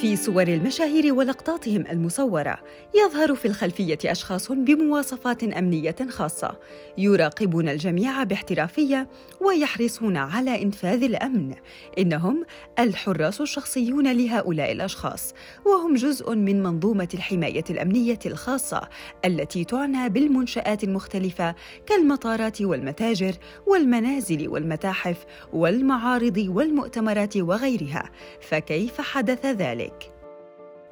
في صور المشاهير ولقطاتهم المصورة. يظهر في الخلفية أشخاص بمواصفات أمنية خاصة. يراقبون الجميع باحترافية ويحرصون على إنفاذ الأمن. إنهم الحراس الشخصيون لهؤلاء الأشخاص. وهم جزء من منظومة الحماية الأمنية الخاصة التي تعنى بالمنشآت المختلفة كالمطارات والمتاجر والمنازل والمتاحف والمعارض والمؤتمرات وغيرها. فكيف حدث ذلك؟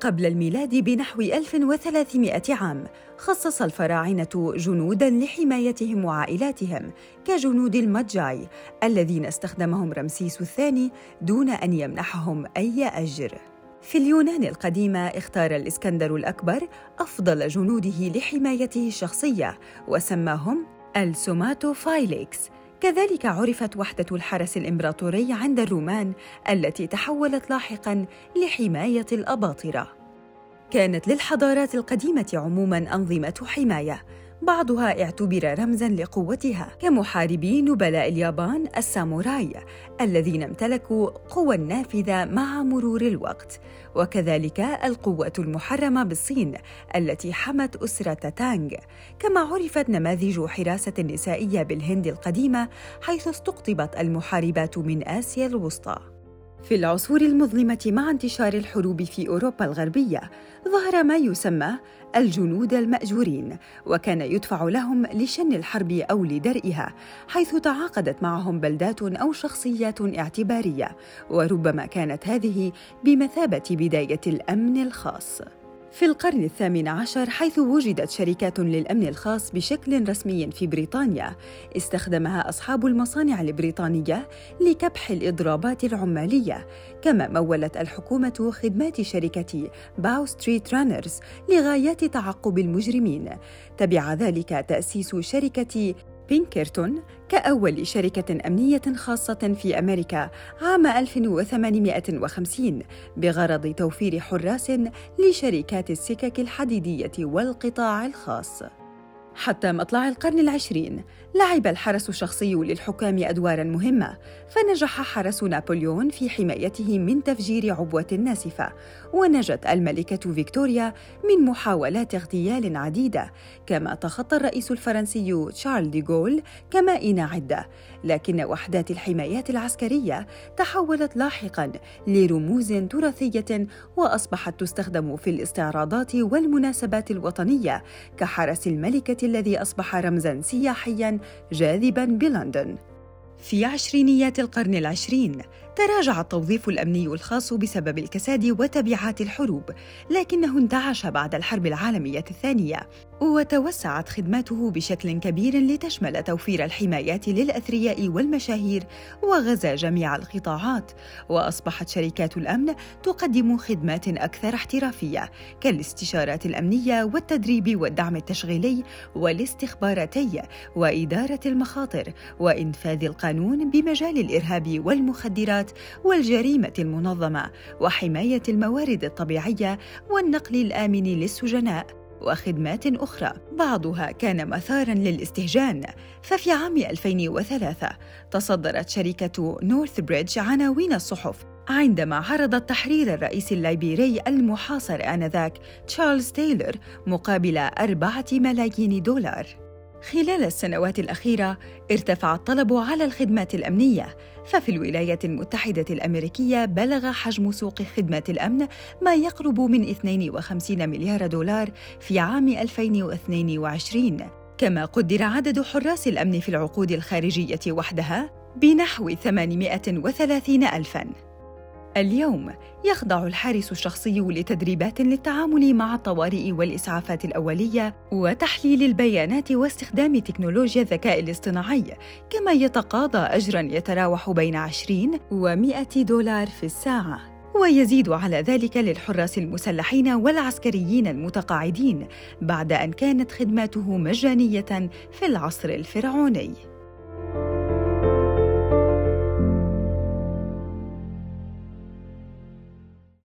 قبل الميلاد بنحو 1300 عام خصص الفراعنة جنوداً لحمايتهم وعائلاتهم كجنود المجاي الذين استخدمهم رمسيس الثاني دون أن يمنحهم أي أجر. في اليونان القديمة اختار الإسكندر الأكبر أفضل جنوده لحمايته الشخصية وسماهم السوماتوفايليكس كذلك عرفت وحدة الحرس الإمبراطوري عند الرومان التي تحولت لاحقاً لحماية الأباطرة. كانت للحضارات القديمة عموماً أنظمة حماية، بعضها اعتبر رمزاً لقوتها كمحاربي نبلاء اليابان الساموراي الذين امتلكوا قوى نافذة مع مرور الوقت، وكذلك القوة المحرمة بالصين التي حمت أسرة تانغ، كما عرفت نماذج حراسة نسائية بالهند القديمة حيث استقطبت المحاربات من آسيا الوسطى. في العصور المظلمة مع انتشار الحروب في أوروبا الغربية، ظهر ما يسمى الجنود المأجورين، وكان يدفع لهم لشن الحرب أو لدرئها، حيث تعاقدت معهم بلدات أو شخصيات اعتبارية، وربما كانت هذه بمثابة بداية الأمن الخاص. في القرن الثامن عشر حيث وجدت شركات للأمن الخاص بشكل رسمي في بريطانيا استخدمها أصحاب المصانع البريطانية لكبح الإضرابات العمالية كما مولت الحكومة خدمات شركة باو ستريت رانرز لغايات تعقب المجرمين. تبع ذلك تأسيس شركة بينكرتون كأول شركة أمنية خاصة في أمريكا عام 1850 بغرض توفير حراس لشركات السكك الحديدية والقطاع الخاص. حتى مطلع القرن العشرين. لعب الحرس الشخصي للحكام أدوارا مهمة فنجح حرس نابليون في حمايته من تفجير عبوة ناسفة. ونجت الملكة فيكتوريا من محاولات اغتيال عديدة كما تخطى الرئيس الفرنسي تشارل ديغول كمائن عدة. لكن وحدات الحمايات العسكرية تحولت لاحقا لرموز تراثية وأصبحت تستخدم في الاستعراضات والمناسبات الوطنية كحرس الملكة الذي أصبح رمزا سياحيا جاذبا بلندن. في عشرينيات القرن العشرين تراجع التوظيف الأمني الخاص بسبب الكساد وتبعات الحروب لكنه انتعش بعد الحرب العالمية الثانية. وتوسعت خدماته بشكل كبير لتشمل توفير الحمايات للأثرياء والمشاهير وغزا جميع القطاعات وأصبحت شركات الأمن تقدم خدمات أكثر احترافية كالاستشارات الأمنية والتدريب والدعم التشغيلي والاستخباراتي وإدارة المخاطر وإنفاذ القانون بمجال الإرهاب والمخدرات والجريمة المنظمة وحماية الموارد الطبيعية والنقل الآمن للسجناء. وخدمات أخرى. بعضها كان مثاراً للاستهجان. ففي عام 2003 تصدرت شركة نورث بريدج عناوين الصحف. عندما عرضت تحرير الرئيس الليبيري المحاصر آنذاك تشارلز تايلور مقابل أربعة ملايين دولار. خلال السنوات الأخيرة ارتفع الطلب على الخدمات الأمنية، ففي الولايات المتحدة الأمريكية بلغ حجم سوق خدمات الأمن ما يقرب من 52 مليار دولار في عام 2022 كما قدر عدد حراس الأمن في العقود الخارجية وحدها بنحو 830 ألفاً. اليوم يخضع الحارس الشخصي لتدريبات للتعامل مع الطوارئ والإسعافات الأولية وتحليل البيانات واستخدام تكنولوجيا الذكاء الاصطناعي كما يتقاضى أجراً يتراوح بين 20 و 100 دولار في الساعة. ويزيد على ذلك للحراس المسلحين والعسكريين المتقاعدين بعد أن كانت خدماته مجانية في العصر الفرعوني.